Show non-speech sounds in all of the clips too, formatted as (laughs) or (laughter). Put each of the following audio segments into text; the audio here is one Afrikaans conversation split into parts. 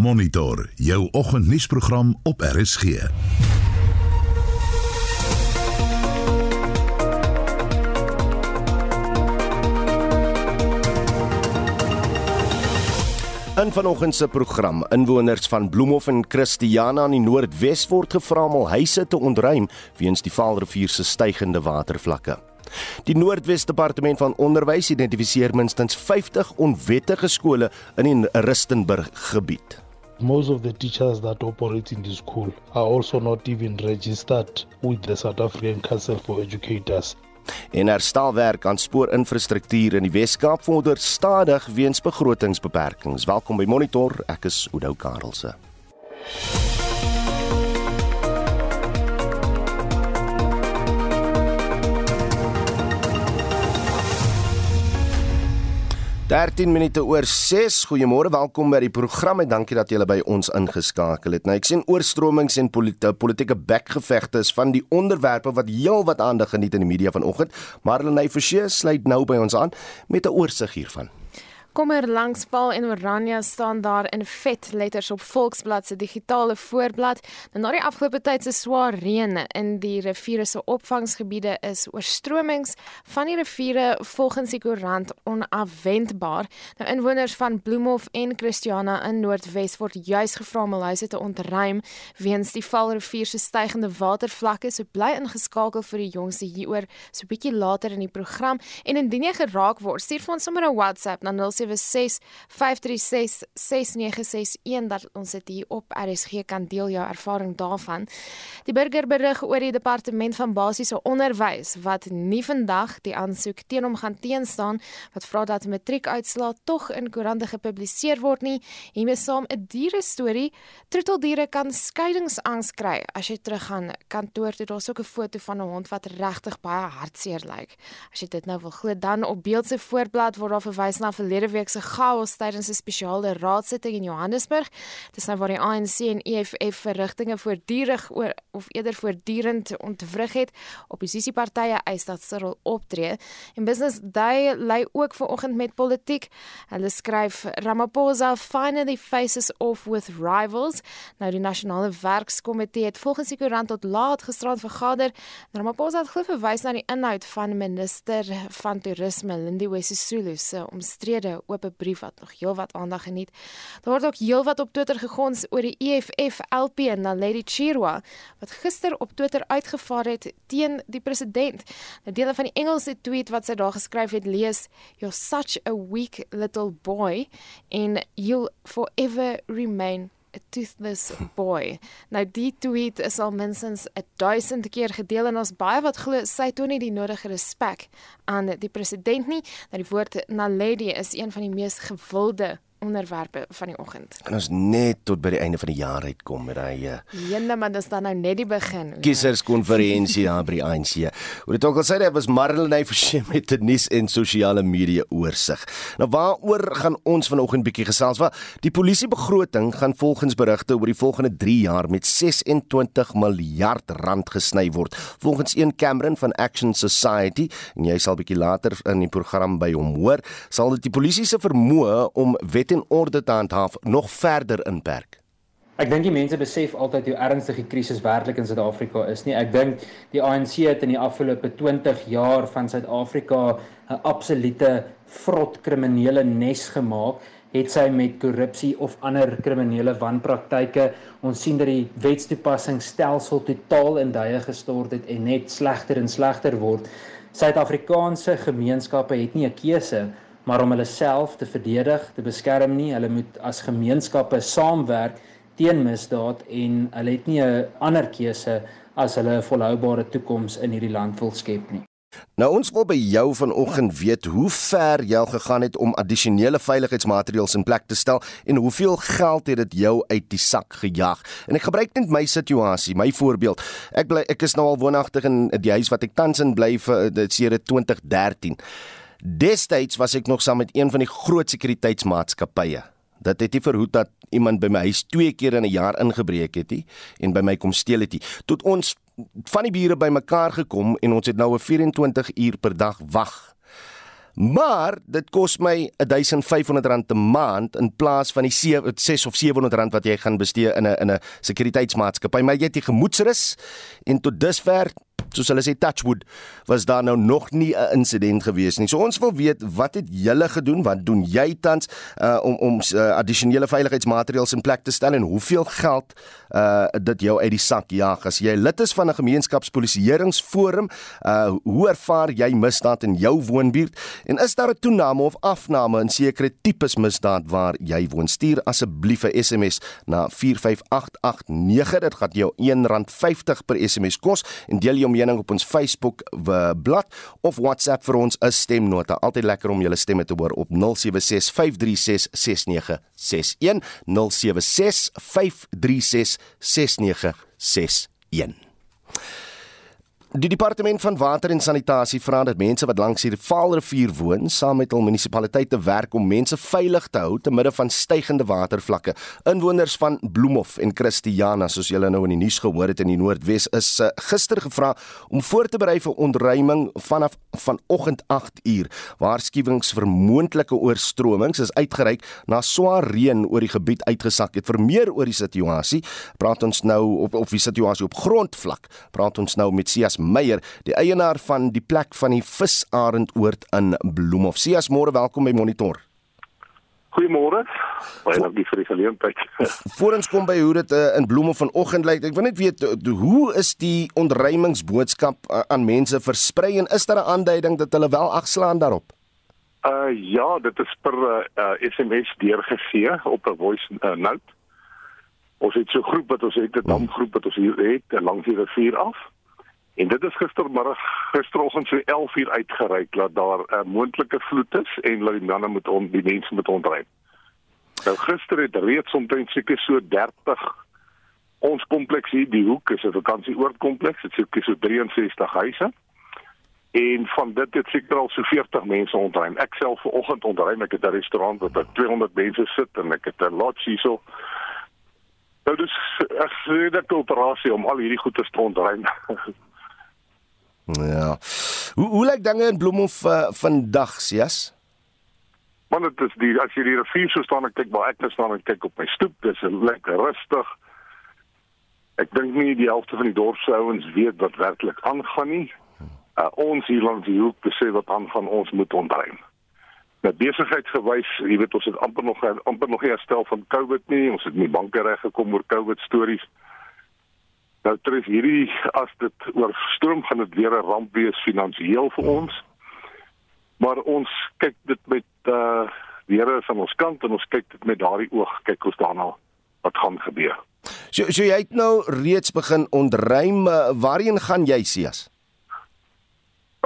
Monitor jou oggendnuusprogram op RSG. In vanoggend se program, inwoners van Bloemhof en Christiana in die Noordwes word gevra om huise te ontruim weens die Vaalrivier se stygende watervlakke. Die Noordwes Departement van Onderwys identifiseer minstens 50 onwettige skole in die Rustenburg gebied. Most of the teachers that operate in the school are also not even registered with the South African Council for Educators. En herstelwerk aan spoorinfrastruktuur in die Wes-Kaap vorder stadig weens begrotingsbeperkings. Welkom by Monitor, ek is Oudou Karelse. 13 minute oor 6. Goeiemôre, welkom by die program en dankie dat julle by ons ingeskakel het. Nou ek sien oorstromings en politi politieke bekgevegte is van die onderwerpe wat heelwat aandag geniet in die media vanoggend, maar Lenay Forsie sluit nou by ons aan met 'n oorsig hiervan. Kommer langs Paul en Oranje staan daar in vet letters op Volksblad se digitale voorblad. Nou na die afgelope tyd se swaar reën in die riviere se opvangsgebiede is oorstromings van die riviere volgens die koerant onafwendbaar. Nou inwoners van Bloemhof en Christiana in Noordwes word juis gevra om huise te ontruim weens die Vaalrivier se stygende watervlakke. So bly ingeskakel vir die jongste hieroor so 'n bietjie later in die program en indien jy geraak word, stuur vir ons sommer 'n WhatsApp na 0 0765366961 dat ons dit hier op RSG kan deel jou ervaring daarvan. Die burger berig oor die departement van basiese onderwys wat nie vandag die aansoek teen hom gaan teenstaan wat vra dat matriekuitslae tog in koerante gepubliseer word nie. Hiermee saam 'n diere storie. Troeteldiere kan skeidingsangs kry as jy terug gaan kantoor toe. Daar's ook 'n foto van 'n hond wat regtig baie hartseer lyk. As jy dit nou wil glo, dan op beeld se voorblad word daar verwys na verlede week se chaos tydens 'n spesiale raadsitting in Johannesburg. Dis nou waar die ANC en EFF verrigtinge voortdurend oor of eerder voortdurend ontwrig het. Opposisiepartye eis dat Cyril optree. En Business Day lê ook vanoggend met politiek. Hulle skryf Ramaphosa finally faces off with rivals. Nou die nasionale werkskomitee het volgens die koerant tot laat gisterand vergader. Ramaphosa het glo verwys na die inhoud van minister van toerisme Lindiwe Sisulu se omstrede oop brief wat nog heelwat aandag geniet. Daar word ook heelwat op Twitter gegons oor die EFF LP en Lady Chirwa wat gister op Twitter uitgevaar het teen die president. 'n Deel van die Engelse tweet wat sy daar geskryf het lees: "You're such a weak little boy and you'll forever remain a toothless boy. Nou die tweet is al minstens 1000 keer gedeel en ons baie wat glo sy toon nie die nodige respek aan die president nie. Nou die woord Naledi is een van die mees gewilde onderwerpe van die oggend. En ons net tot by die einde van die jaar uitkom met daai uh, Jenne maar dis dan nou net die begin. Kieserskonferensie (laughs) daar by die ANC. Hoe dit ook al sê, dit was Marlenae Forsie met die nuus en sosiale media oorsig. Nou waaroor gaan ons vanoggend bietjie gesels? Wat die polisie begroting gaan volgens berigte oor die volgende 3 jaar met 26 miljard rand gesny word. Volgens een Cameron van Action Society en jy sal bietjie later in die program by hom hoor, sal dit die polisie se vermoë om wet wet en orde te handhaaf nog verder inperk? Ek dink die mense besef altyd hoe ernstig die krisis werklik in Suid-Afrika is nie. Ek dink die ANC het in die afgelope 20 jaar van Suid-Afrika 'n absolute vrot kriminele nes gemaak het sy met korrupsie of ander kriminele wanpraktyke ons sien dat die wetstoepassingsstelsel totaal in duie gestort het en net slegter en slegter word. Suid-Afrikaanse gemeenskappe het nie 'n keuse maar om hulle self te verdedig, te beskerm nie. Hulle moet as gemeenskappe saamwerk teen misdaad en hulle het nie 'n ander keuse as hulle 'n volhoubare toekoms in hierdie land wil skep nie. Nou ons wil by jou vanoggend weet hoe ver jy al gegaan het om addisionele veiligheidsmaatreëls in plek te stel en hoeveel geld het dit jou uit die sak gejaag. En ek gebruik net my situasie, my voorbeeld. Ek bly ek is nou al woonagtig in die huis wat ek tans in bly vir dit sedere 2013. Destyds was ek nog saam met een van die groot sekuriteitsmaatskappye. Dit het nie verhoed dat iemand by my huis twee keer in 'n jaar ingebreek het nie en by my kom steel het nie. Tot ons van die bure bymekaar gekom en ons het nou 'n 24 uur per dag wag. Maar dit kos my R1500 'n maand in plaas van die 6 of R700 wat jy gaan bestee in 'n in 'n sekuriteitsmaatskappy. Maar jy het die gemoedsrus en tot dusver soos hulle sê touchwood was daar nou nog nie 'n insident gewees nie. So ons wil weet wat het julle gedoen? Wat doen jy tans uh, om om uh, addisionele veiligheidsmaatreëls in plek te stel en hoeveel geld uh dit jou uit die sak jaag as jy lid is van 'n gemeenskapspolisieeringsforum uh hoe ervaar jy misdaad in jou woonbuurt en is daar 'n toename of afname in sekere tipes misdaad waar jy woon stuur asseblief 'n SMS na 45889 dit gaan jou R1.50 per SMS kos en deel jou mening op ons Facebook blad of WhatsApp vir ons 'n stemnota altyd lekker om julle stemme te hoor op 0765366961 076536 6961. Die departement van water en sanitasie vra dat mense wat langs die Vaalrivier woon, saam met hul munisipaliteite werk om mense veilig te hou te midde van stygende watervlakke. Inwoners van Bloemhof en Christiana, soos julle nou in die nuus gehoor het in die Noordwes, is uh, gister gevra om voor te berei vir ontruiming vanaf vanoggend 8uur. Waarskuwings vir moontlike oorstromings is uitgereik na swaar reën oor die gebied uitgesak het. Vir meer oor die situasie, praat ons nou op op die situasie op grondvlak. Praat ons nou met Sias Meyer, die eienaar van die plek van die Visarendoord in Bloemhof. Sias, môre welkom by Monitor. Goeiemôre. Baie dankie vir die geleentheid. Voorens kom by hoe dit uh, in Bloemhof vanoggend lyk. Ek wil net weet hoe is die ontruimingsboodskap uh, aan mense versprei en is daar 'n aanduiding dat hulle wel agslaan daarop? Uh ja, dit is per uh, uh, SMS deurgegee op 'n voice uh, note. Ons het so 'n groep wat ons het 'n damgroep wat ons hier het langs die rivier af. En dit is gistermiddag gisteroggend so 11 uur uitgereik dat daar 'n uh, moontlike vloed is en dat die manne moet om die mense moet ontruim. Nou gister het reeds omtrent seker so 30 ons kompleks hier die hoek is 'n vakansieoordkompleks, dit seker so 63 huise. En van dit het seker al so 40 mense ontruim. Ek self vanoggend ontruim ek 'n restaurant wat 200 mense sit en ek het 'n lodge hierso. Nou dis 'n redelike operasie om al hierdie goede te ontruim. (laughs) Ja. Hoe hoe lyk dinge in Bloemhof uh, vandag, Sias? Want dit is die as jy die rivier so staan en kyk waar ek staan en kyk op my stoep, dis lekker rustig. Ek dink nie die helfte van die dorp se ouens weet wat werklik aangaan nie. Uh, ons hier langs die hoek besê wat aangaan, ons moet ontruim. Met besigheid gewys, jy weet ons het amper nog amper nog herstel van COVID nie. Ons het nie banke reg gekom oor COVID stories. Nou tref hierdie as dit oorstroom gaan dit weer 'n ramp wees finansiëel vir ons. Maar ons kyk dit met uh die Here aan ons kant en ons kyk dit met daardie oog kyk ons daarna wat gaan gebeur. So so jy het nou reeds begin ontruim uh, waarheen gaan jy Sias?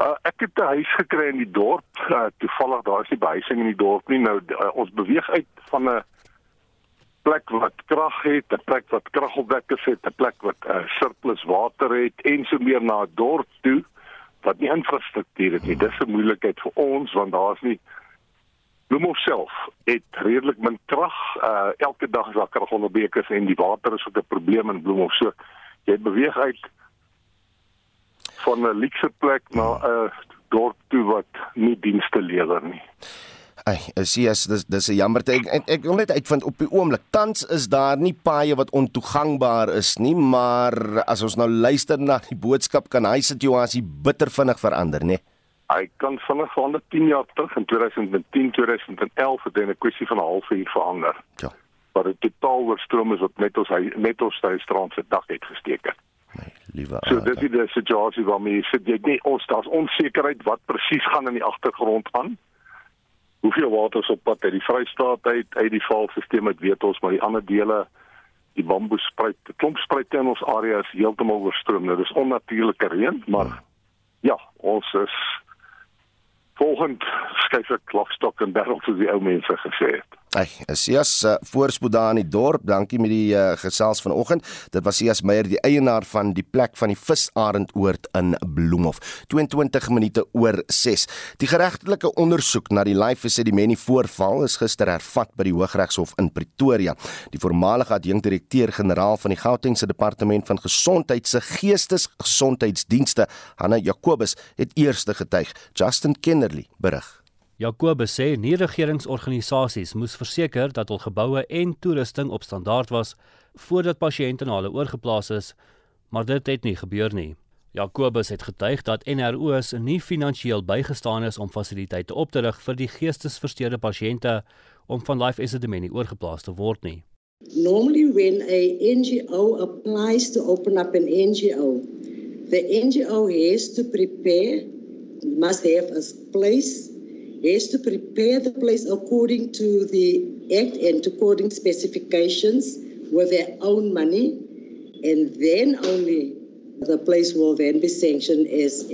Uh, ek het 'n huis gekry in die dorp. Uh, toevallig daar is nie behuising in die dorp nie. Nou uh, ons beweeg uit van 'n plek wat krag het, 'n plek wat kragopwekkers het, 'n plek wat uh, surplus water het en so meer na 'n dorp toe wat nie infrastruktuur het nie. Dis 'n moeilikheid vir ons want daar's nie Bloemhof self het redelik min krag. Uh elke dag is daar krag onder bekers en die water is ook 'n probleem in Bloemhof. So jy beweeg uit van 'n luukse plek na 'n dorp toe wat nie dienste lewer nie. Ai, sien as dis dis 'n jammer ek, ek ek wil net uitvind op die oomblik. Tans is daar nie paaie wat ontoegangbaar is nie, maar as ons nou luister na die boodskap kan hy situasie bitter vinnig verander, né? Hy kan vinnig verander 10 jaar terug in 2010, 2011 het dit 'n kwessie van 'n halfuur verander. Ja. Maar dit totaal oorstroom is wat net ons hy net ons strand se dak het gesteek het. Nee, liewe. So dis die situasie waarmee sit jy nie ons daar's onsekerheid wat presies gaan in die agtergrond aan hoeveel water is op pad uit die Vrystaat uit uit die valstelsel het weet ons maar die ander dele die bamboespruit die klompspruite in ons area is heeltemal oorstroom. Nou dis onnatuurlike reën maar ja ons is volgend skuif ek klokstok en barrel soos die ou mense gesê het Ai, Sias uh, voorspoed daar in die dorp. Dankie met die uh, gesels vanoggend. Dit was Sias Meyer, die eienaar van die plek van die Visarenoord in Bloemhof. 22 minute oor 6. Die geregtelike ondersoek na die Life Sedimeni voorval is gister hervat by die Hooggeregshof in Pretoria. Die voormalige adjunkdirekteur-generaal van die Gautengse Departement van Gesondheid se Geestesgesondheidsdienste, Hanna Jacobus, het eerste getuig. Justin Kennerly berig. Jacobus sê nie regeringsorganisasies moes verseker dat hul geboue en toerusting op standaard was voordat pasiënte na hulle oorgeplaas is, maar dit het nie gebeur nie. Jacobus het getuig dat NRO's nie finansiëel bygestaan is om fasiliteite op te rig vir die geestesversteurde pasiënte om van Life Esidimeni oorgeplaas te word nie. Normally when a NGO applies to open up an NGO, the NGO has to prepare must have a place has to prepare the place according to the act and according specifications with their own money and then only the place will then be sanctioned as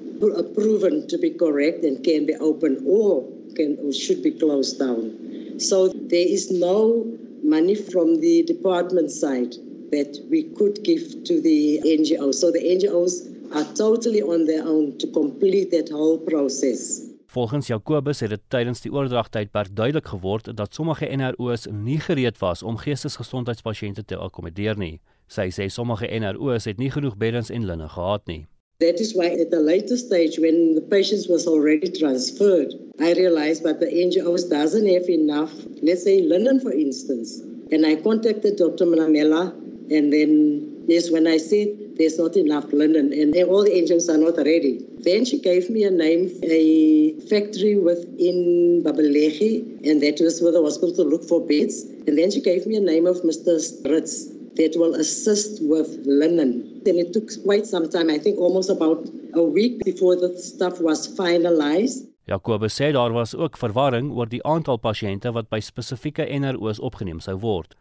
proven to be correct and can be opened or can or should be closed down. So there is no money from the department side that we could give to the NGOs. So the NGOs are totally on their own to complete that whole process. Volgens Jacobus het dit tydens die oordragtydperk duidelik geword dat sommige NRO's nie gereed was om geestesgesondheidspasiënte te akkommodeer nie. Sy sê sommige NRO's het nie genoeg beddens en linne gehad nie. That is why at the later stage when the patients was already transferred, I realized that the NGOs doesn't have enough, let's say linen for instance. And I contacted Dr. Manamela and then yes, when I said there's not enough linen and all the NGOs are not ready. Then she gave me a name, a factory within Babelegi, and that was where the hospital to look for beds. And then she gave me a name of Mr. Ritz. that will assist with linen. And it took quite some time, I think almost about a week before the stuff was finalized. Jacobus sê daar was ook verwarring oor die aantal pasiënte wat by spesifieke NRO's opgeneem sou word.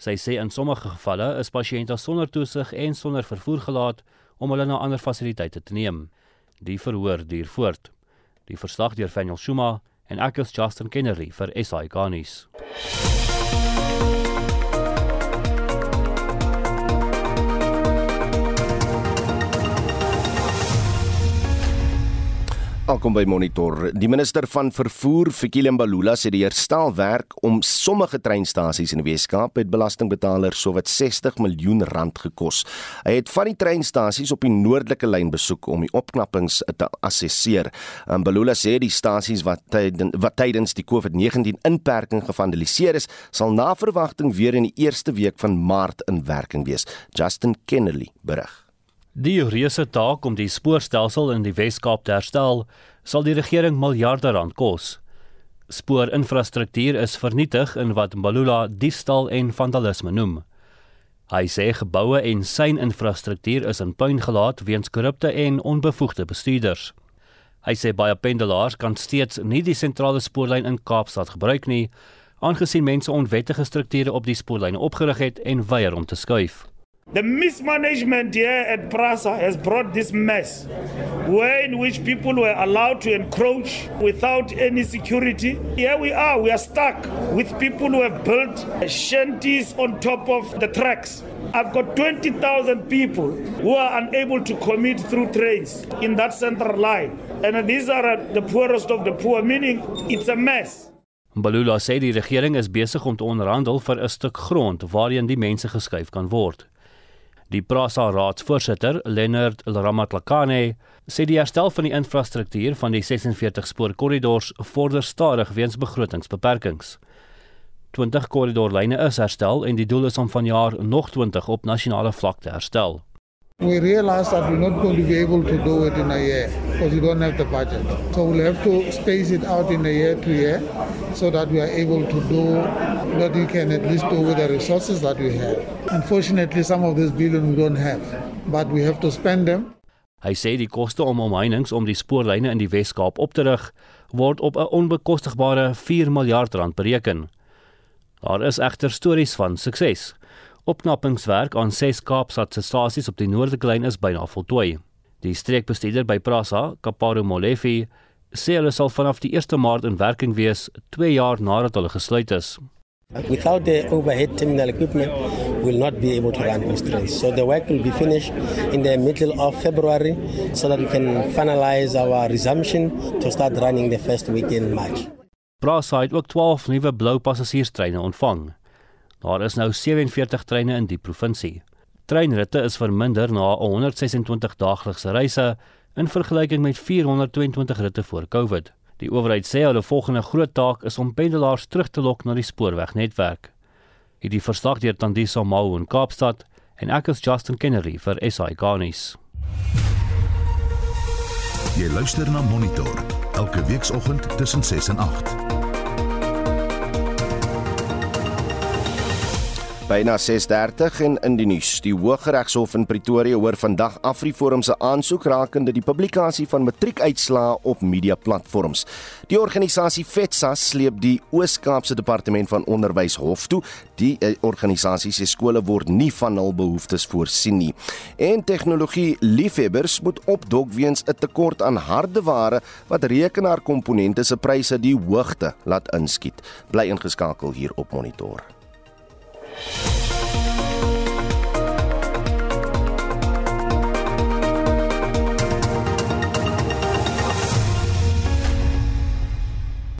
Sy sê in sommige gevalle is pasiënte sonder toesig en sonder vervoer gelaat om hulle na ander fasiliteite te neem. Die verhoor duur voort. Die verslag deur Faniel Shuma en ek is Justin Kennedy vir SI Garnis. Welkom by Monitor. Die minister van vervoer, Fikile Mbalula, sê die herstel werk om sommige treinstasies in die Weskaap het belastingbetalers sowat 60 miljoen rand gekos. Hy het van die treinstasies op die noordelike lyn besoek om die opknappings te assesseer. Mbalula sê die stasies wat tydens wat tydens die COVID-19 inperking gevandaliseer is, sal na verwagting weer in die eerste week van Maart in werking wees. Justin Kennedy berig. Die reuse taak om die spoorstelsel in die Wes-Kaap te herstel, sal die regering miljarde rand kos. Spoorinfrastruktuur is vernietig in wat Mbalula diefstal en vandalisme noem. Hy sê geboue en seininfrastruktuur is in puin gelaat weens korrupte en onbevoegde bestuurders. Hy sê baie pendelaars kan steeds nie die sentrale spoorlyn in Kaapstad gebruik nie, aangesien mense onwettige strukture op die spoorlyne opgerig het en weier om te skuif. The mismanagement here at Prasa has brought this mess, where in which people were allowed to encroach without any security. Here we are, we are stuck with people who have built shanties on top of the tracks. I've got 20,000 people who are unable to commute through trains in that central line. And these are the poorest of the poor, meaning it's a mess. Balula sê die regering is besig om te onderhandel vir 'n stuk grond waarheen die mense geskuif kan word. Die Prasa raadsvoorsitter, Leonard Ramatlakane, sê die herstel van die infrastruktuur van die 46 spoorkorridors vorder stadig weens begrotingsbeperkings. 20 korridorlyne is herstel en die doel is om vanjaar nog 20 op nasionale vlak te herstel. We realized that we're not going to be able to do it in a year because we don't have the budget. So we'll have to space it out in a year to year so that we are able to do what we can at least do with the resources that we have. Unfortunately, some of this billion we don't have, but we have to spend them. Hy sê die koste om omheinings om die spoorlyne in die Wes-Kaap op te rig word op 'n onbekostigbare 4 miljard rand bereken. Daar is egter stories van sukses. Opknappingswerk aan 6 Kaapstadse stasies op die noordelike lyn is byna voltooi. Die streekbestuurder by Prasa, Kaparo Molefe, sê hulle sal vanaf die 1 Maart in werking wees, 2 jaar nadat hulle gesluit is. Without the overhead terminal equipment, we'll not be able to run these trains. So the work will be finished in the middle of February so that we can finalize our resumption to start running the first week in March. Prasa het ook 12 nuwe blou passasierstreine ontvang. Daar is nou 47 treine in die provinsie. Treinritte is verminder na 126 daaglikse reise in vergelyking met 422 ritte voor Covid. Die owerheid sê hulle volgende groot taak is om pendelaars terug te lok na die spoorwegnetwerk. Hierdie verslag deur Tandisa Mau in Kaapstad en ek is Justin Kennedy vir SI Garnis. Jy luister na Monitor elke weekoggend tussen 6 en 8. Byna 6:30 en in die nuus. Die Hooggeregshof in Pretoria hoor vandag Afriforum se aansoek rakende die publikasie van matriekuitslae op mediaplatforms. Die organisasie FETSA sleep die Oos-Kaapse Departement van Onderwys hof toe. Die eh, organisasie sê skole word nie van hul behoeftes voorsien nie. En tegnologie liefhebbers moet opdog weens 'n tekort aan hardeware wat rekenaarkomponente se pryse die hoogte laat inskiet. Bly ingeskakel hier op Monitor. Yeah.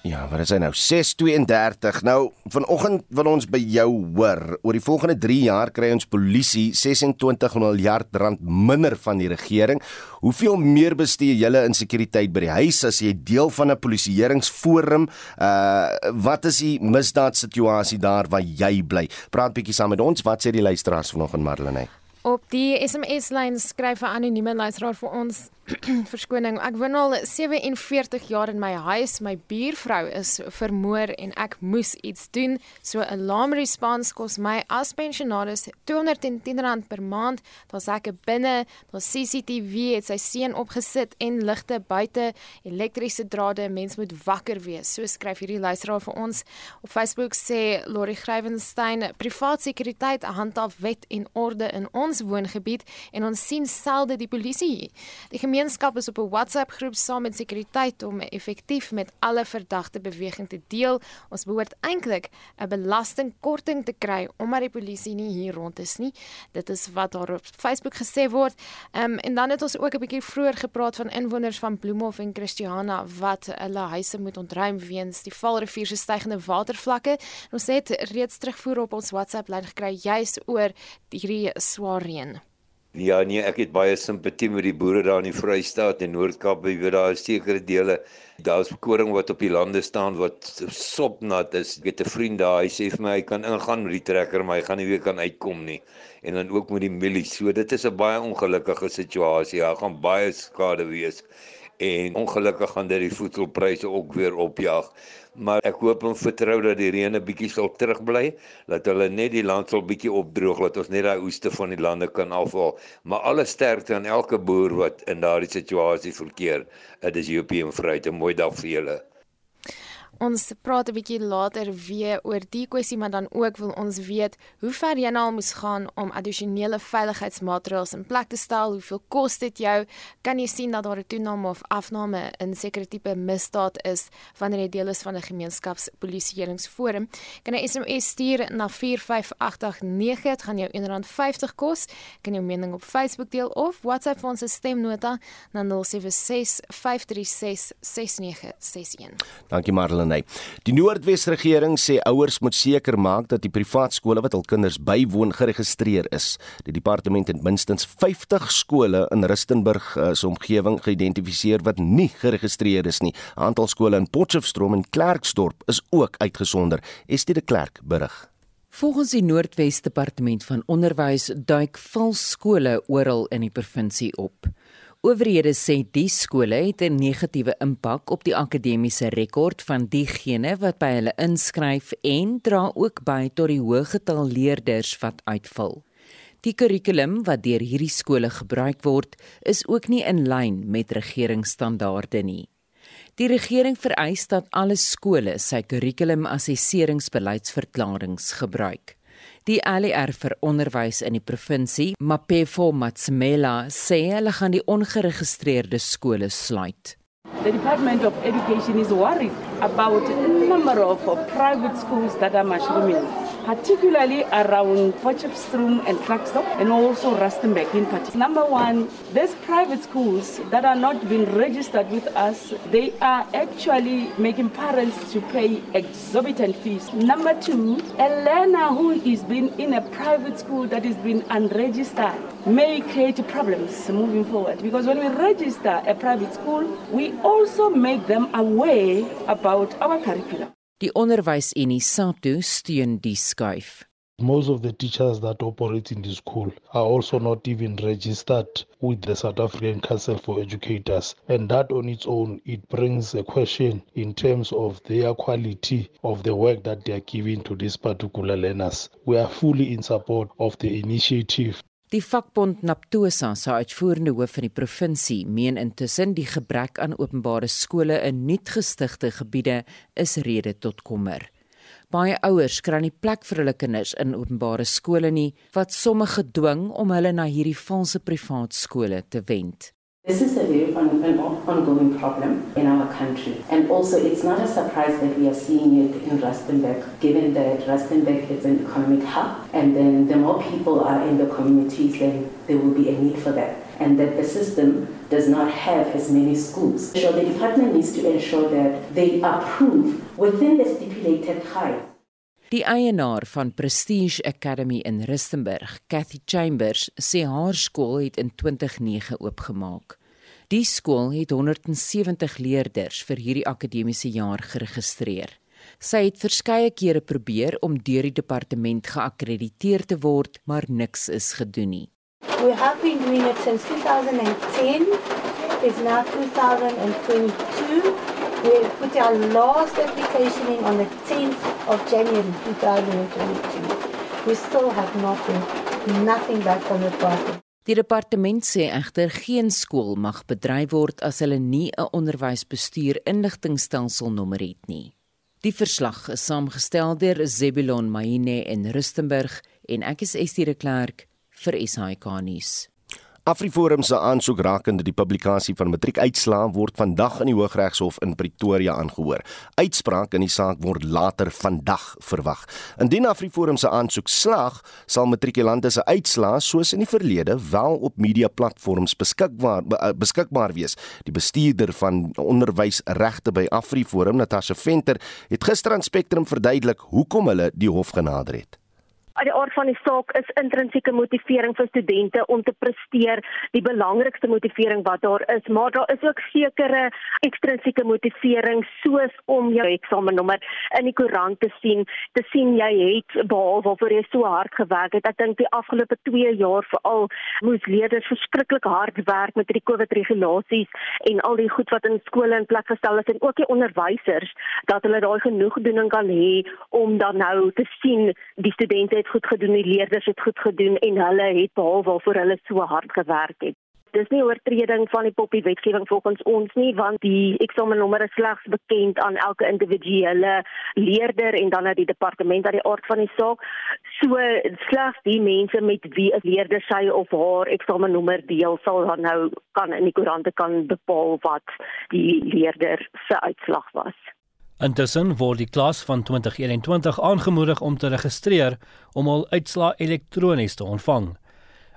Ja, wat is hy nou? 632. Nou, vanoggend wil ons by jou hoor. Oor die volgende 3 jaar kry ons polisie 26 miljard rand minder van die regering. Hoeveel meer bestee julle in sekuriteit by die huis as jy deel van 'n polisieeringsforum? Uh wat is die misdaadsituasie daar waar jy bly? Praat bietjie saam met ons. Wat sê die luisteraars vanoggend Marlene? Op die SMS-lyn skryf 'n anonieme luisteraar vir ons (clears throat) verskoning. Ek woon al 47 jaar in my huis. My buurvrou is vermoor en ek moes iets doen. So 'n alarm response kos my as pensionaris R210 per maand. Daar's ek binne, daar's CCTV, het sy seun opgesit en ligte buite, elektriese drade. Mens moet wakker wees. So skryf hierdie luisteraar vir ons. Op Facebook sê Lori Grywenstein, privaat sekuriteit handhaaf wet en orde in ons woongebied en ons sien selde die polisie. Die gemeenskap is op 'n WhatsApp groep saam met sekuriteit om effektief met alle verdagte beweging te deel. Ons behoort eintlik 'n belastingkorting te kry omdat die polisie nie hier rond is nie. Dit is wat daar op Facebook gesê word. Ehm um, en dan het ons ook 'n bietjie vroeër gepraat van inwoners van Bloemhof en Christiana wat hulle huise moet ontruim weens die Vaalrivier se stygende watervlakke. Ons het reeds terugvoer op ons WhatsApp lyn gekry juis oor hierdie swaar reën. Ja nee, ek het baie simpatie met die boere daar in die Vrystaat en Noord-Kaap. Jy weet daar is sekere dele, daar's koring wat op die lande staan wat sopnat is. Ek het 'n vriend daar, hy sê vir my hy kan ingaan met die trekker, maar hy gaan nie weer kan uitkom nie. En dan ook met die mielies. So dit is 'n baie ongelukkige situasie. Daar gaan baie skade wees. En ongelukkig gaan dit die voedselpryse ook weer opjaag maar ek hoop en vertrou dat die reën 'n bietjie sal terugbly, dat hulle net die land sal bietjie opdroog, dat ons net daai oeste van die lande kan afhaal. Maar alle sterkte aan elke boer wat in daardie situasie verkeer. Dit is European Vryheid. 'n Mooi dag vir julle. Ons praat 'n bietjie later weer oor die kwessie, maar dan ook wil ons weet hoe ver jy nou moes gaan om addisionele veiligheidsmaatreëls in plek te stel. Hoeveel kos dit jou? Kan jy sien dat daar 'n toename of afname in sekere tipe misdaad is wanneer jy deel is van 'n gemeenskapspolisieeringsforum? Kan jy SMS stuur na 45889, dit gaan jou R1.50 kos. Kan jou mening op Facebook deel of WhatsApp vir ons stemnota na 0765366961. Dankie Marlene. Die Noordwes regering sê ouers moet seker maak dat die privaat skole wat hul kinders bywoon geregistreer is. Die departement het minstens 50 skole in Rustenburg uh, se omgewing geïdentifiseer wat nie geregistreer is nie. 'n Aantal skole in Potchefstroom en Klerksdorp is ook uitgesonder. Estie de Klerk berig. Volgens die Noordwes Departement van Onderwys duik vals skole oral in die provinsie op. Owerhede sê die skole het 'n negatiewe impak op die akademiese rekord van diegene wat by hulle inskryf en dra ook by tot die hoë getal leerders wat uitval. Die kurrikulum wat deur hierdie skole gebruik word, is ook nie in lyn met regeringsstandaarde nie. Die regering vereis dat alle skole sy kurrikulum-assesseringsbeleidsverklaringe gebruik. Die ALR vir onderwys in die provinsie, Mapefo Matsimela, sê hulle gaan die ongeregistreerde skole sluit. The Department of Education is worried about the number of private schools that are mushrooming. Particularly around Potchefstroom and Klerksdorp and also Rustenburg in particular. Number one, these private schools that are not being registered with us, they are actually making parents to pay exorbitant fees. Number two, a learner who is been in a private school that is been unregistered may create problems moving forward because when we register a private school, we also make them aware about our curriculum. Die onderwysunie SAPTO steun die skuif. Most of the teachers that operate in the school are also not even registered with the South African Council for Educators. And that on its own, it brings a question in terms of their quality of the work that they are giving to these particular learners. We are fully in support of the initiative. Die vakbond Naptosa se uitvoerende hoof van die provinsie meen intussen die gebrek aan openbare skole in nuutgestigte gebiede is rede tot kommer. Baie ouers kry nie plek vir hulle kinders in openbare skole nie, wat sommige dwing om hulle na hierdie valse privaat skole te wend. This is a very ongoing problem in our country. And also, it's not a surprise that we are seeing it in Rustenburg, given that Rustenburg is an economic hub. And then the more people are in the communities, then there will be a need for that. And that the system does not have as many schools. So the department needs to ensure that they approve within the stipulated time. Die eienaar van Prestige Academy in Rustenburg, Kathy Chambers, sê haar skool het in 2009 oopgemaak. Die skool het 170 leerders vir hierdie akademiese jaar geregistreer. Sy het verskeie kere probeer om deur die departement geakkrediteer te word, maar niks is gedoen nie. We have been doing it since 2010. It's now 2022. We put our last application in on the 10th of January 2022. We still have nothing, nothing back from the department. Die departement sê egter geen skool mag bedryf word as hulle nie 'n onderwysbestuur inligtingstelsel nommer het nie. Die verslag is saamgestel deur Zebulon Maine in Rustenburg en ek is Estie de Klerk vir SAK nuus. AfriForum se aansoek rakende die publikasie van matriekuitslae word vandag in die Hooggeregshof in Pretoria aangehoor. Uitspraak in die saak word later vandag verwag. Indien AfriForum se aansoek slaag, sal matrikulante se uitslae soos in die verlede wel op media platforms beskikbaar eh, beskikbaar wees. Die bestuurder van onderwysregte by AfriForum, Natasha Venter, het gister aan Spectrum verduidelik hoekom hulle die hof genader het uit die aard van die saak is intrinsieke motivering vir studente om te presteer die belangrikste motivering wat daar is, maar daar is ook sekere ekstrinsieke motivering soos om jou eksamennommer in die koerant te sien, te sien jy het behalwe waarvoor jy so hard gewerk het. Ek dink die afgelope 2 jaar veral moes leerders verskriklik hard werk met die COVID regulasies en al die goed wat in skole in plek gestel is en ook die onderwysers dat hulle daai genoegdoening kan hê om dan nou te sien die studente het goed gedoen, die leerders het goed gedoen en hulle het behalwe waarvoor hulle so hard gewerk het. Dis nie oortreding van die poppie wetgewing volgens ons nie want die eksamennommer is slegs bekend aan elke individuele leerder en dan uit die departement uit die aard van die saak. So slegs die mense met wie 'n leerder sy of haar eksamennommer deel sal dan nou kan in die koerante kan bepaal wat die leerder se uitslag was. Intussen word die klas van 2021 aangemoedig om te registreer om al uitslae elektronies te ontvang.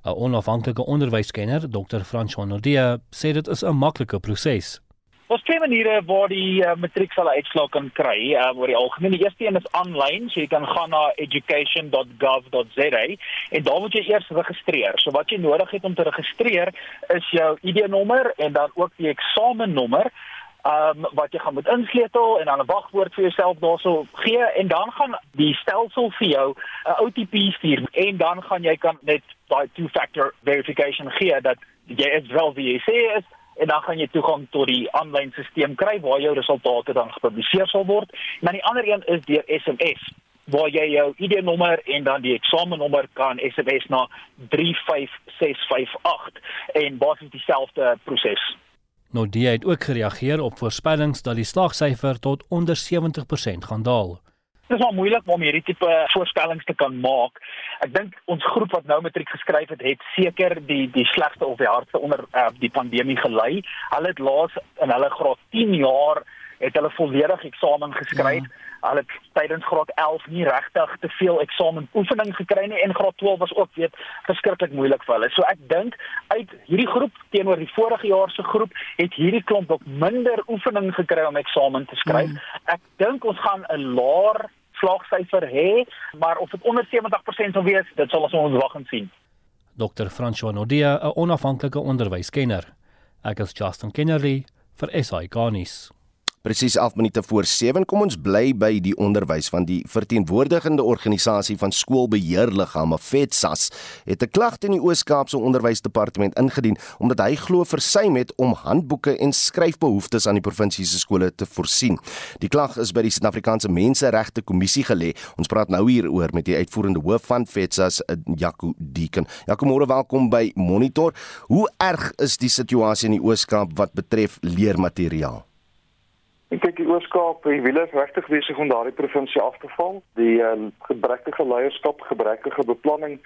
'n Onafhanklike onderwyskenner, Dr. François Nordia, sê dit is 'n maklike proses. Ons twee maniere waar die uh, matriek sal uitslaag kan kry, uh, oor die algemeen. Die eerste een is aanlyn, so jy kan gaan na education.gov.za en daar moet jy eers registreer. So wat jy nodig het om te registreer is jou ID-nommer en dan ook die eksamennommer um, wat jy gaan moet insleutel en dan 'n wagwoord vir jouself daarso gee en dan gaan die stelsel vir jou 'n OTP stuur en dan gaan jy kan net daai two factor verification gee dat jy is wel wie jy sê is en dan gaan jy toegang tot die aanlyn stelsel kry waar jou resultate dan gepubliseer sal word. En dan die ander een is deur SMS waar jy jou ID-nommer en dan die eksamennommer kan SMS na 35658 en basies dieselfde proses. Nordie het ook gereageer op voorspellings dat die slagsyfer tot onder 70% gaan daal. Dit is al moeilik om hierdie tipe voorspellings te kan maak. Ek dink ons groep wat nou matriek geskryf het, het seker die die slegste of die hardste onder uh, die pandemie gelei. Hulle het laas in hulle graad 10 jaar het hulle volledig eksamen geskryf. Ja. Hulle het tydens graad 11 nie regtig te veel eksamen oefening gekry nie en graad 12 was ook weet verskriklik moeilik vir hulle. So ek dink uit hierdie groep teenoor die vorige jaar se groep het hierdie klomp ook minder oefening gekry om eksamen te skryf. Mm. Ek dink ons gaan 'n laer slaagsyfer hê, maar of dit onder 70% sal wees, dit sal ons ons wag en sien. Dr. François Nodia, 'n onafhanklike onderwyskenner. Ek is Justin Kennerly vir SI Garnis. Presies 11 minute voor 7 kom ons bly by die onderwys van die verteenwoordigende organisasie van skoolbeheerliggame FETSAS het 'n klag teen die Oos-Kaapse Onderwysdepartement ingedien omdat hy glo versuim het om handboeke en skryfbehoeftes aan die provinsie se skole te voorsien. Die klag is by die Suid-Afrikaanse Menseregte Kommissie gelê. Ons praat nou hieroor met die uitvoerende hoof van FETSAS, Jaco Deeken. Jaco, môre welkom by Monitor. Hoe erg is die situasie in die Oos-Kaap wat betref leermateriaal? Dink die Ooskaap, die wiele is regtig besig om daardie provinsie af te val. Die uh, gebrekkige leierskap, gebrekkige beplanning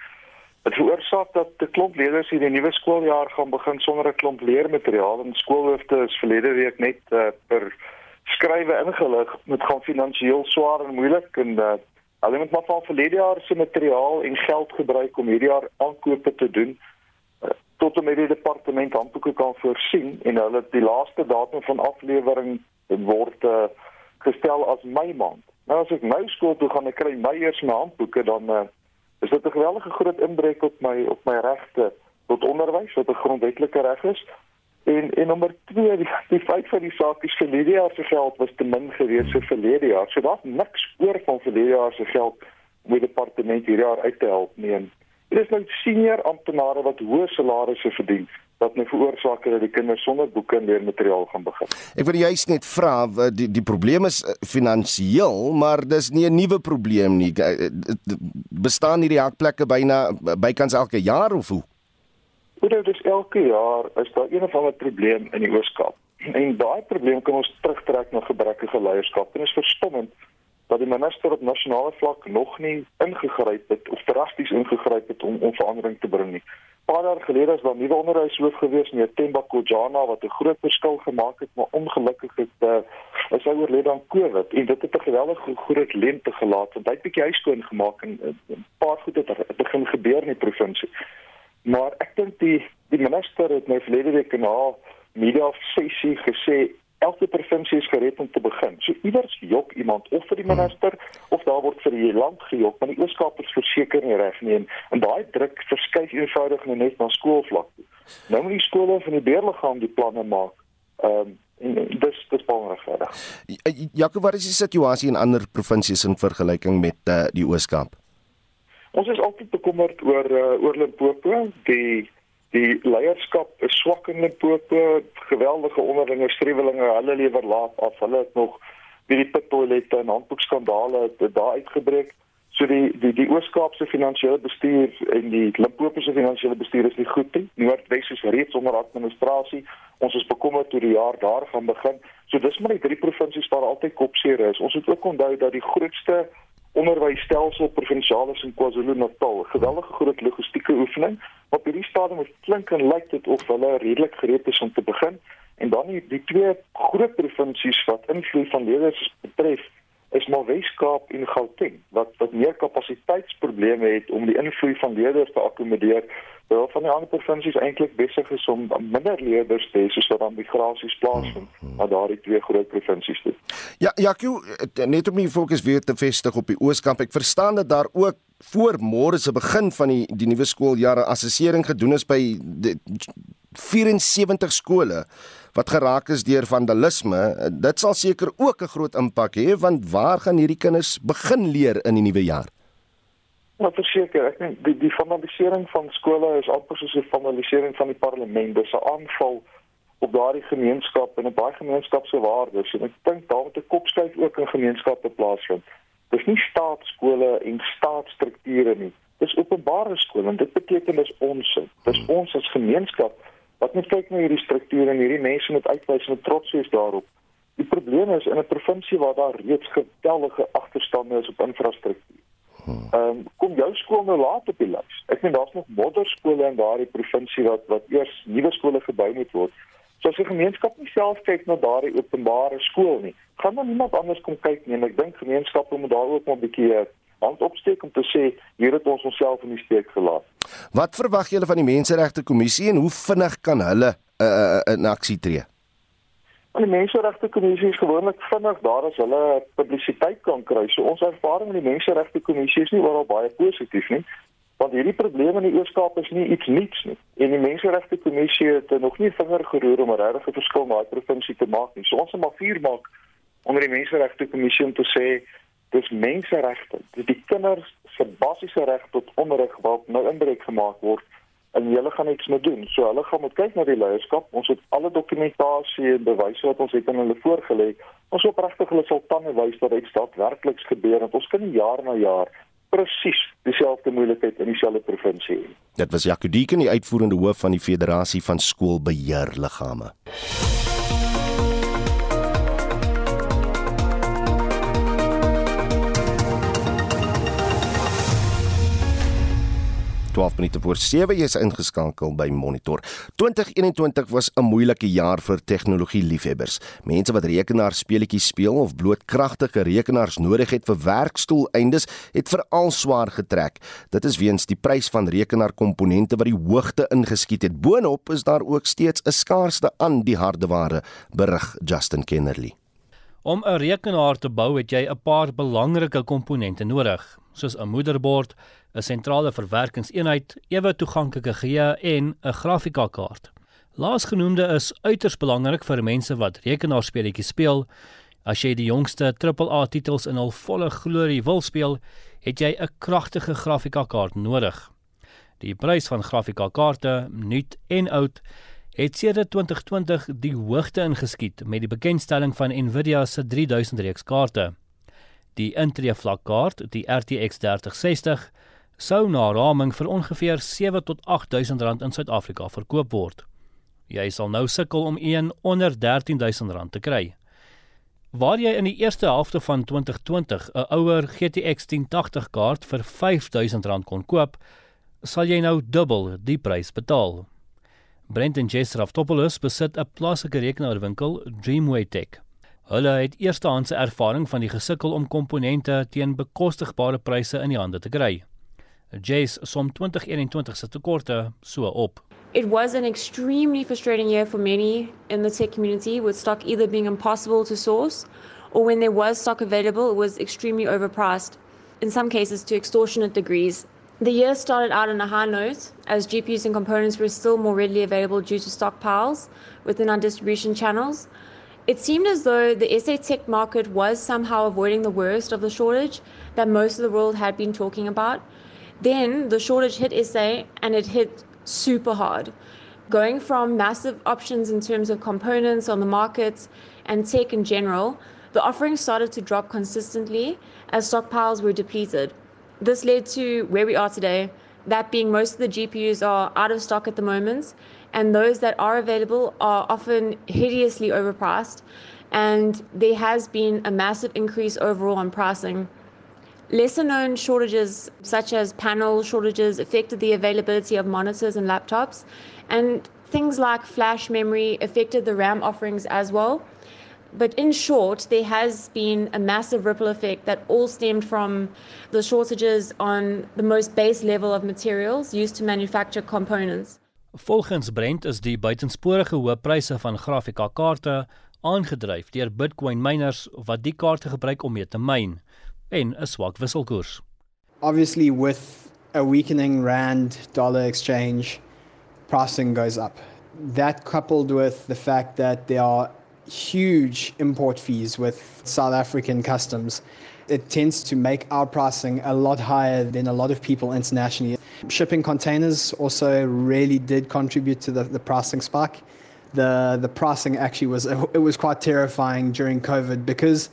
het veroorsaak dat 'n klomp leerders hier die nuwe skooljaar gaan begin sonder 'n klomp leermateriaal en skoolhoofde is verlede week net uh, per skrywe ingelig met gaan finansiëel swaar en moeilik en uh, hulle moet maar van verlede jaar se materiaal en geld gebruik om hierdie jaar aankope te doen uh, tot en met die departement handboeke kan voorsien en hulle die laaste datum van aflewering word uh, gestel as Mei maand. Nou as ek nou skool toe gaan, ek kry my eers my handboeke dan uh, is dit 'n geweldige groot inbreuk op my op my regte tot onderwys wat 'n grondwetlike reg is. En en nommer 2, die, die feit van die saak is verlede jaar se geld was te min gewees vir verlede jaar. So daar's niks oor van verlede jaar se geld om die departement hierdie jaar uit te help nie. En dit is nou senior amptenare wat hoë salarisse verdien wat nou veroorsaak dat die kinders sonder boeke en leermateriaal gaan begin. Ek wil juist net vra die die probleem is eh, finansiëel, maar dis nie 'n nuwe probleem nie. Eh, bestaan hierdie hakplekke byna bykans elke jaar of hoe? Goed, dit is elke jaar is daar een of ander probleem in die Ooskaap. En daai probleem kan ons terugtrek na gebrekkige leierskap. En is verstommend dat die minister op nasionale vlak nog nie ingegryp het of drasties ingegryp het om om verandering te bring nie paar jaar gelede is daar nuwe onderwyshoof gewees meneer Themba Kojana wat 'n groot verskil gemaak het maar ongelukkig het uh, is hy oorlede aan COVID. En dit het 'n geweldige groot lente gelaat want hy het bietjie huiskoon gemaak en 'n paar goed het, het begin gebeur in die provinsie maar ek dink die die minister het nou verlede week na media sessie gesê elke provinsie is gereed om te begin. So iewers jok iemand of vir die minister of daar word vir die land gejok, maar die Ooskaap is verseker nie reg nie en, en daai druk verskuif eenvoudig net na skoolvlak. Nou moet die skole van die beheerliggaam die planne maak. Ehm um, en dis dis onregverdig. Jakob, wat is die situasie in ander provinsies in vergelyking met uh, die Ooskaap? Ons is altyd bekommerd oor uh, oor Limpopo, die die leierskap is swak in Limpopo, geweldige onderlinge strewelinge, hulle lewer laat af. Hulle het nog by die pittoilette en handboekskandale daar uitgebreek. So die die die Oos-Kaapse finansiële bestuur en die Limpopo se finansiële bestuur is nie goed nie. Noordwes is reeds onder administrasie. Ons is bekommerd oor die jaar daar gaan begin. So dis maar die drie provinsies waar altyd kopseer is. Ons moet ook onthou dat die grootste onderwysstelsel provinsiaal in KwaZulu-Natal. Geweldige groot logistieke oefening. Op hierdie stadium moet klink en lyk dit of hulle redelik gereed is om te begin. En dan die, die twee groot provinsies wat invloed van leerders betref, is maar Wes-Kaap en Gauteng wat wat meer kapasiteitsprobleme het om die invloed van leerders te akkommodeer terwyl van die ander provinsies eintlik besig is om minder leerders te hê soos wat dan migrasies plaasvind hmm, hmm. na daardie twee groot provinsies toe. Ja, Jaco, net om die fokus weer te vestig op die Ooskamp. Ek verstaan dat daar ook voor môre se begin van die die nuwe skooljaar assessering gedoen is by 74 skole wat geraak is deur vandalisme. Dit sal seker ook 'n groot impak hê want waar gaan hierdie kinders begin leer in die nuwe jaar? Nou verseker, ek dink die die vandalisering van skole is amper soos 'n vandalisering van die parlement. Dis 'n aanval op daardie gemeenskap en op baie gemeenskapse waardes. En ek dink daar moet 'n kopskuif ook in gemeenskappe plaasvind. Dis nie staatsskole en staatsstrukture nie. Dis openbare skole en dit beteken dis ons. Dis hmm. ons as gemeenskap wat moet kyk na hierdie strukture en hierdie mense moet uitwys met trots wees daarop. Die probleem is in 'n provinsie waar daar reeds geweldige agterstande is op infrastruktuur. Ehm um, kom jou skool nou laat op die lys. Ek meen daar's nog modderskole in daardie provinsie wat wat eers nuwe skole gebou moet word. So as 'n gemeenskap nie self kyk na daardie openbare skool nie, gaan dan niemand anders kom kyk nie en ek dink gemeenskappe moet daar ook maar 'n bietjie uh, hand opsteek om te sê hier het ons onsself in die steek gelaat. Wat verwag julle van die Menseregte Kommissie en hoe vinnig kan hulle uh, in aksie tree? En die Menseregte Kommissie is gewoonlik vinnig daar as hulle publisiteit kan kry. So ons ervaring met die Menseregte Kommissie is nie oral baie positief nie want hierdie probleme in die Oos-Kaap is nie iets niets nie. En die Menseregte Kommissie het nog nie vinger geroer om 'n regte verskil in daai provinsie te maak nie. So ons moet maar vuur maak onder die Menseregte Kommissie om te sê dis menseregte. Dis die kinders se basiese reg tot onderrig wat nou inbreuk gemaak word en hulle gaan iets moet doen. So hulle gaan moet kyk na die leierskap. Ons het alle dokumentasie en bewyse wat ons het aan hulle voorgelê. Ons hoop regtig hulle sal tande wys dat dit staatwerklik gebeur want ons kan nie jaar na jaar presies dieselfde moeilikheid in dieselfde provinsie hê. Dit was Jaco Deeken, die uitvoerende hoof van die Federasie van Skoolbeheerliggame. 12 minute voor 7 jy is ingeskakel by Monitor. 2021 was 'n moeilike jaar vir tegnologie liefhebbers. Mense wat rekenaarspeletjies speel of bloot kragtige rekenaars nodig het vir werkstoeleindes, het veral swaar getrek. Dit is weens die prys van rekenaarkomponente wat die hoogte ingeskiet het. Boonop is daar ook steeds 'n skaarste aan die hardeware, berig Justin Kennerly. Om 'n rekenaar te bou het jy 'n paar belangrike komponente nodig, soos 'n moederbord, 'n sentrale verwerkingseenheid, ewe toeganklike geheue en 'n grafika-kaart. Laasgenoemde is uiters belangrik vir mense wat rekenaarspeletjies speel. As jy die jongste AAA titels in hul volle glorie wil speel, het jy 'n kragtige grafika-kaart nodig. Die prys van grafika-kaarte, nuut en oud, het sedert 2020 die hoogte ingeskiet met die bekendstelling van Nvidia se 3000 reeks kaarte. Die intree vlakkaart, die RTX 3060, sou na raming vir ongeveer 7 tot 8000 rand in Suid-Afrika verkoop word. Jy sal nou sukkel om een onder 13000 rand te kry. Waar jy in die eerste helfte van 2020 'n ouer GTX 1080 kaart vir 5000 rand kon koop, sal jy nou dubbel die prys betaal. Brendan Jesraftopoulos besit 'n plaaslike rekenaarwinkel, Dreamway Tech. Hulle het eerstehandse ervaring van die gesukkel om komponente teen bekostigbare pryse in die hande te kry. Jace som 2021 se tekorte so op. It was an extremely frustrating year for many in the tech community with stock either being impossible to source or when there was stock available it was extremely overpriced in some cases to extortionate degrees. The year started out on a high note as GPUs and components were still more readily available due to stockpiles within our distribution channels. It seemed as though the SA tech market was somehow avoiding the worst of the shortage that most of the world had been talking about. Then the shortage hit SA and it hit super hard. Going from massive options in terms of components on the markets and tech in general, the offerings started to drop consistently as stockpiles were depleted. This led to where we are today, that being most of the GPUs are out of stock at the moment, and those that are available are often hideously overpriced, and there has been a massive increase overall on pricing. Lesser known shortages, such as panel shortages, affected the availability of monitors and laptops, and things like flash memory affected the RAM offerings as well. But in short, there has been a massive ripple effect that all stemmed from the shortages on the most base level of materials used to manufacture components. Volgens Brent is die buitensporige hoë pryse van grafika-kaarte aangedryf deur Bitcoin miners wat die kaarte gebruik om mee te myn en 'n swak wisselkoers. Obviously with a weakening rand dollar exchange pricing goes up. That coupled with the fact that there are huge import fees with South African customs it tends to make our pricing a lot higher than a lot of people internationally. Shipping containers also really did contribute to the, the pricing spike. The the pricing actually was it was quite terrifying during COVID because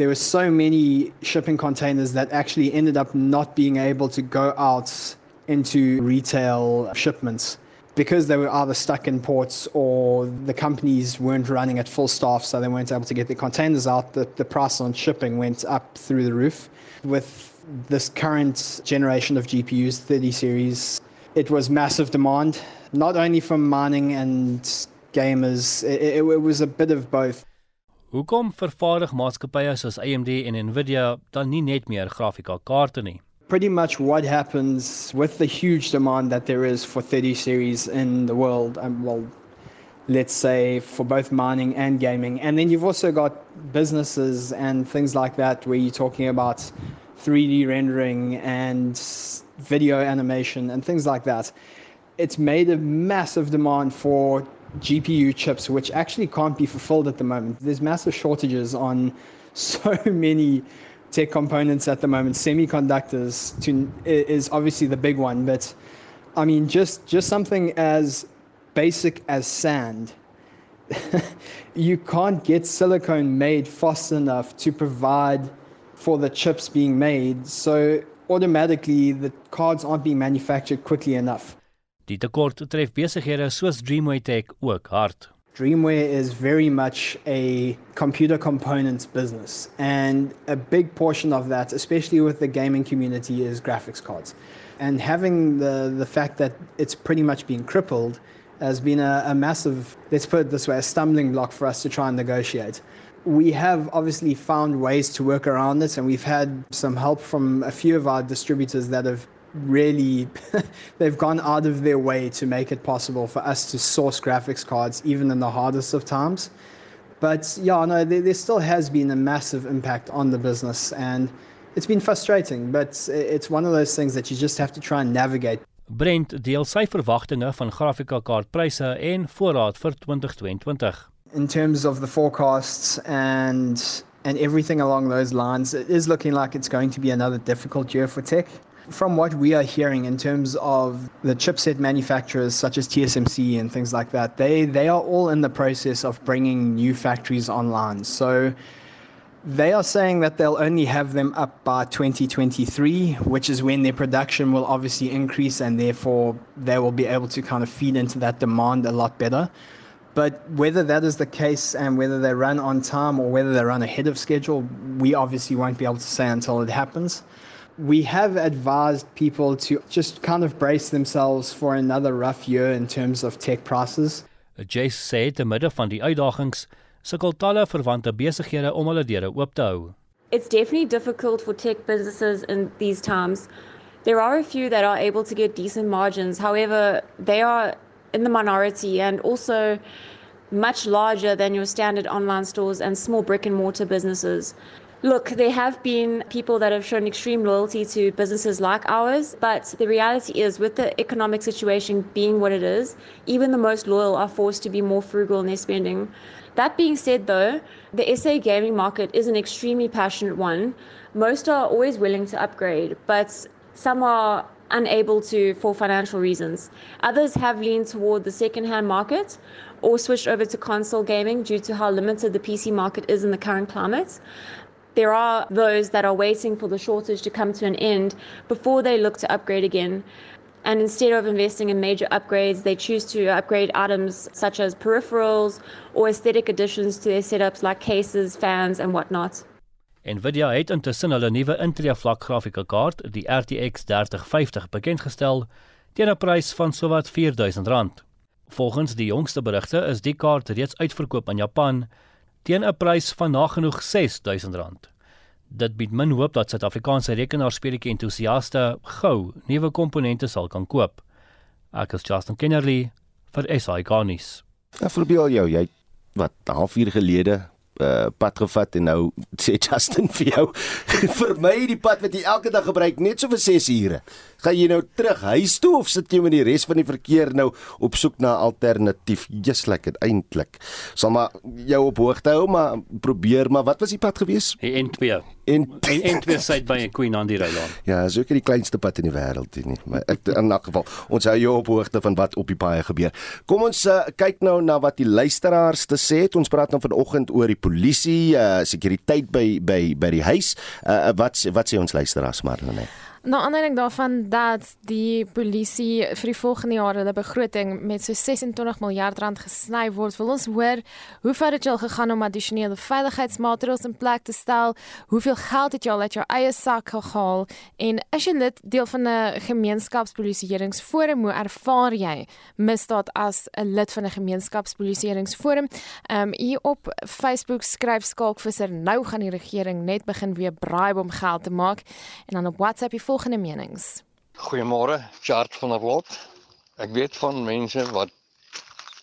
there were so many shipping containers that actually ended up not being able to go out into retail shipments because they were either stuck in ports or the companies weren't running at full staff, so they weren't able to get the containers out. The, the price on shipping went up through the roof. With this current generation of GPUs, 30 series, it was massive demand, not only from mining and gamers, it, it, it was a bit of both. Hoekom vervaardig maatskappye soos AMD en Nvidia dan nie net meer nie? Pretty much what happens with the huge demand that there is for 30 series in the world, um, well, let's say for both mining and gaming. And then you've also got businesses and things like that where you're talking about 3D rendering and video animation and things like that. It's made a massive demand for GPU chips, which actually can't be fulfilled at the moment. There's massive shortages on (laughs) so many tech components at the moment. Semiconductors to, is obviously the big one, but I mean, just just something as basic as sand. (laughs) you can't get silicone made fast enough to provide for the chips being made. So automatically the cards aren't being manufactured quickly enough. Die tekort tref besighede soos Dreamway Tech ook hard. Dreamware is very much a computer components business, and a big portion of that, especially with the gaming community, is graphics cards. And having the, the fact that it's pretty much been crippled has been a, a massive, let's put it this way, a stumbling block for us to try and negotiate. We have obviously found ways to work around it, and we've had some help from a few of our distributors that have really (laughs) they've gone out of their way to make it possible for us to source graphics cards even in the hardest of times. But yeah no there, there still has been a massive impact on the business and it's been frustrating but it's one of those things that you just have to try and navigate. Brent deel sy verwagtinge van grafika kaartpryse en voorraad vir 2022 in terms of the forecasts and and everything along those lines it is looking like it's going to be another difficult year for tech from what we are hearing in terms of the chipset manufacturers such as TSMC and things like that, they, they are all in the process of bringing new factories online. So they are saying that they'll only have them up by 2023, which is when their production will obviously increase and therefore they will be able to kind of feed into that demand a lot better. But whether that is the case and whether they run on time or whether they run ahead of schedule, we obviously won't be able to say until it happens we have advised people to just kind of brace themselves for another rough year in terms of tech prices. Jace sê te midde van die uitdagings sukkel talle verwante besighede om hulle deure oop te hou. It's definitely difficult for tech businesses in these times. There are a few that are able to get decent margins. However, they are in the minority and also much larger than your standard online stores and small brick and mortar businesses. Look, there have been people that have shown extreme loyalty to businesses like ours, but the reality is, with the economic situation being what it is, even the most loyal are forced to be more frugal in their spending. That being said, though, the SA gaming market is an extremely passionate one. Most are always willing to upgrade, but some are unable to for financial reasons. Others have leaned toward the second-hand market or switched over to console gaming due to how limited the PC market is in the current climate there are those that are waiting for the shortage to come to an end before they look to upgrade again. And instead of investing in major upgrades, they choose to upgrade items such as peripherals or aesthetic additions to their setups like cases, fans, and whatnot. Nvidia het intussen hulle nuwe Intel vlak grafieke kaart, die RTX 3050, bekendgestel teen 'n prys van sowat R4000. Volgens die jongste berigte is die kaart reeds uitverkoop in Japan teen 'n prys van nagenoeg R6000. Dit bied min hoop dat Suid-Afrikaanse rekenaarspeletjie entoesiaste gou nuwe komponente sal kan koop. Ek is Justin Kennerly vir SI Garnis. Ja, verbeel jou, jy wat 'n halfuur gelede uh, pad gevat en nou sê Justin (laughs) vir jou (laughs) vir my die pad wat jy elke dag gebruik net so vir 6 ure gaan jy nou terug huis toe of sit jy met die res van die verkeer nou op soek na 'n alternatief? Jeslik dit eintlik. Sal maar jou op hoogte hou, maar probeer maar wat was die pad gewees? Die N2. En en N2 syd by Queen Andy Rylaan. Ja, so ek die kleinste pad in die wêreld nie, maar ek in elk geval ons hou jou op hoogte van wat op die paaie gebeur. Kom ons uh, kyk nou na wat die luisteraars te sê het. Ons praat nou vanoggend oor die polisie, uh, sekuriteit by by by die huis. Uh, wat wat sê ons luisteraars maar dan net? Na aanleiding daarvan dat die polisie vir die volgende jaar hulle begroting met so 26 miljard rand gesny word, wil ons hoor hoe ver het jy al gegaan om addisionele veiligheidsmaatreëls in plek te stel? Hoeveel geld het jy al uit jou eie sak gehaal? En as jy lid deel van 'n gemeenskapspolisieeringsforum, hoe ervaar jy misdaad as 'n lid van 'n gemeenskapspolisieeringsforum? Ehm um, hier op Facebook skryf Skalkvisser, nou gaan die regering net begin weer bribe om geld te maak en dan op WhatsApp volgende menings. Goeiemôre, Chart van der Walt. Ek weet van mense wat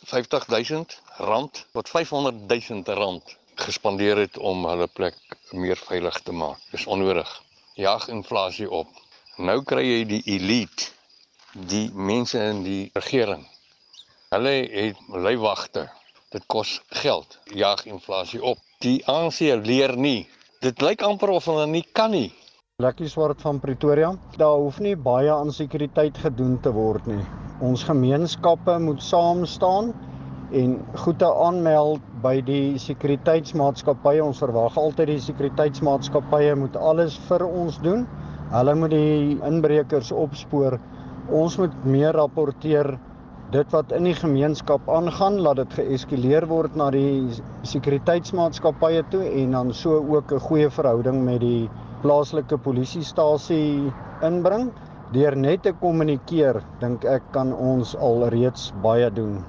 50000 rand tot 500000 rand gespandeer het om hulle plek meer veilig te maak. Dis onnodig. Jag inflasie op. Nou kry jy die elite, die mense in die regering. Hulle het leiwagte. Dit kos geld. Jag inflasie op. Die ANC leer nie. Dit lyk amper of hulle nie kan nie. Lekkie Swart van Pretoria. Daar hoef nie baie aan sekuriteit gedoen te word nie. Ons gemeenskappe moet saam staan en goede aanmeld by die sekuriteitsmaatskappye. Ons verwag altyd die sekuriteitsmaatskappye moet alles vir ons doen. Hulle moet die inbrekers opspoor. Ons moet meer rapporteer dit wat in die gemeenskap aangaan, laat dit geeskaleer word na die sekuriteitsmaatskappye toe en dan so ook 'n goeie verhouding met die plaaslike polisiestasie inbring. Deur net te kommunikeer, dink ek kan ons al reeds baie doen.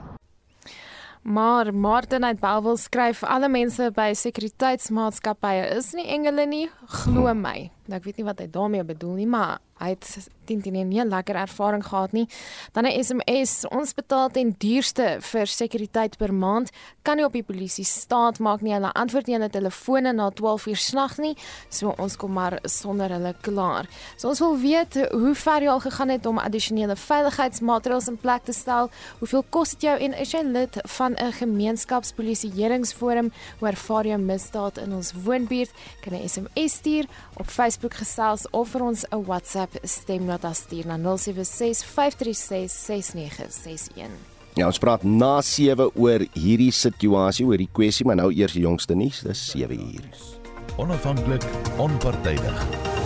Maar Martin uit Bellville skryf alle mense by sekuriteitsmaatskappye is nie engele nie, glo my. Nou ek weet nie wat hy daarmee bedoel nie, maar hy het teen teen nie 'n lekker ervaring gehad nie. Dan 'n SMS, ons betaal ten duurste vir sekuriteit per maand, kan nie op die polisie staat maak nie. Hulle antwoord nie die telefone na 12 uur snags nie, so ons kom maar sonder hulle klaar. So ons wil weet hoe ver jy al gegaan het om addisionele veiligheidsmaatreëls in plek te stel. Hoeveel kos dit jou en is jy lid van 'n gemeenskapspolisieeringsforum ervaar jy misdaad in ons woonbuurt? Kan 'n SMS stuur op Facebook gesels of vir ons 'n WhatsApp stemnota nota stuur na 0765366961. Ja, ons praat na 7 oor hierdie situasie, oor die kwessie, maar nou eers die jongste nuus, dis 7 uur. Onafhanklik, onpartydig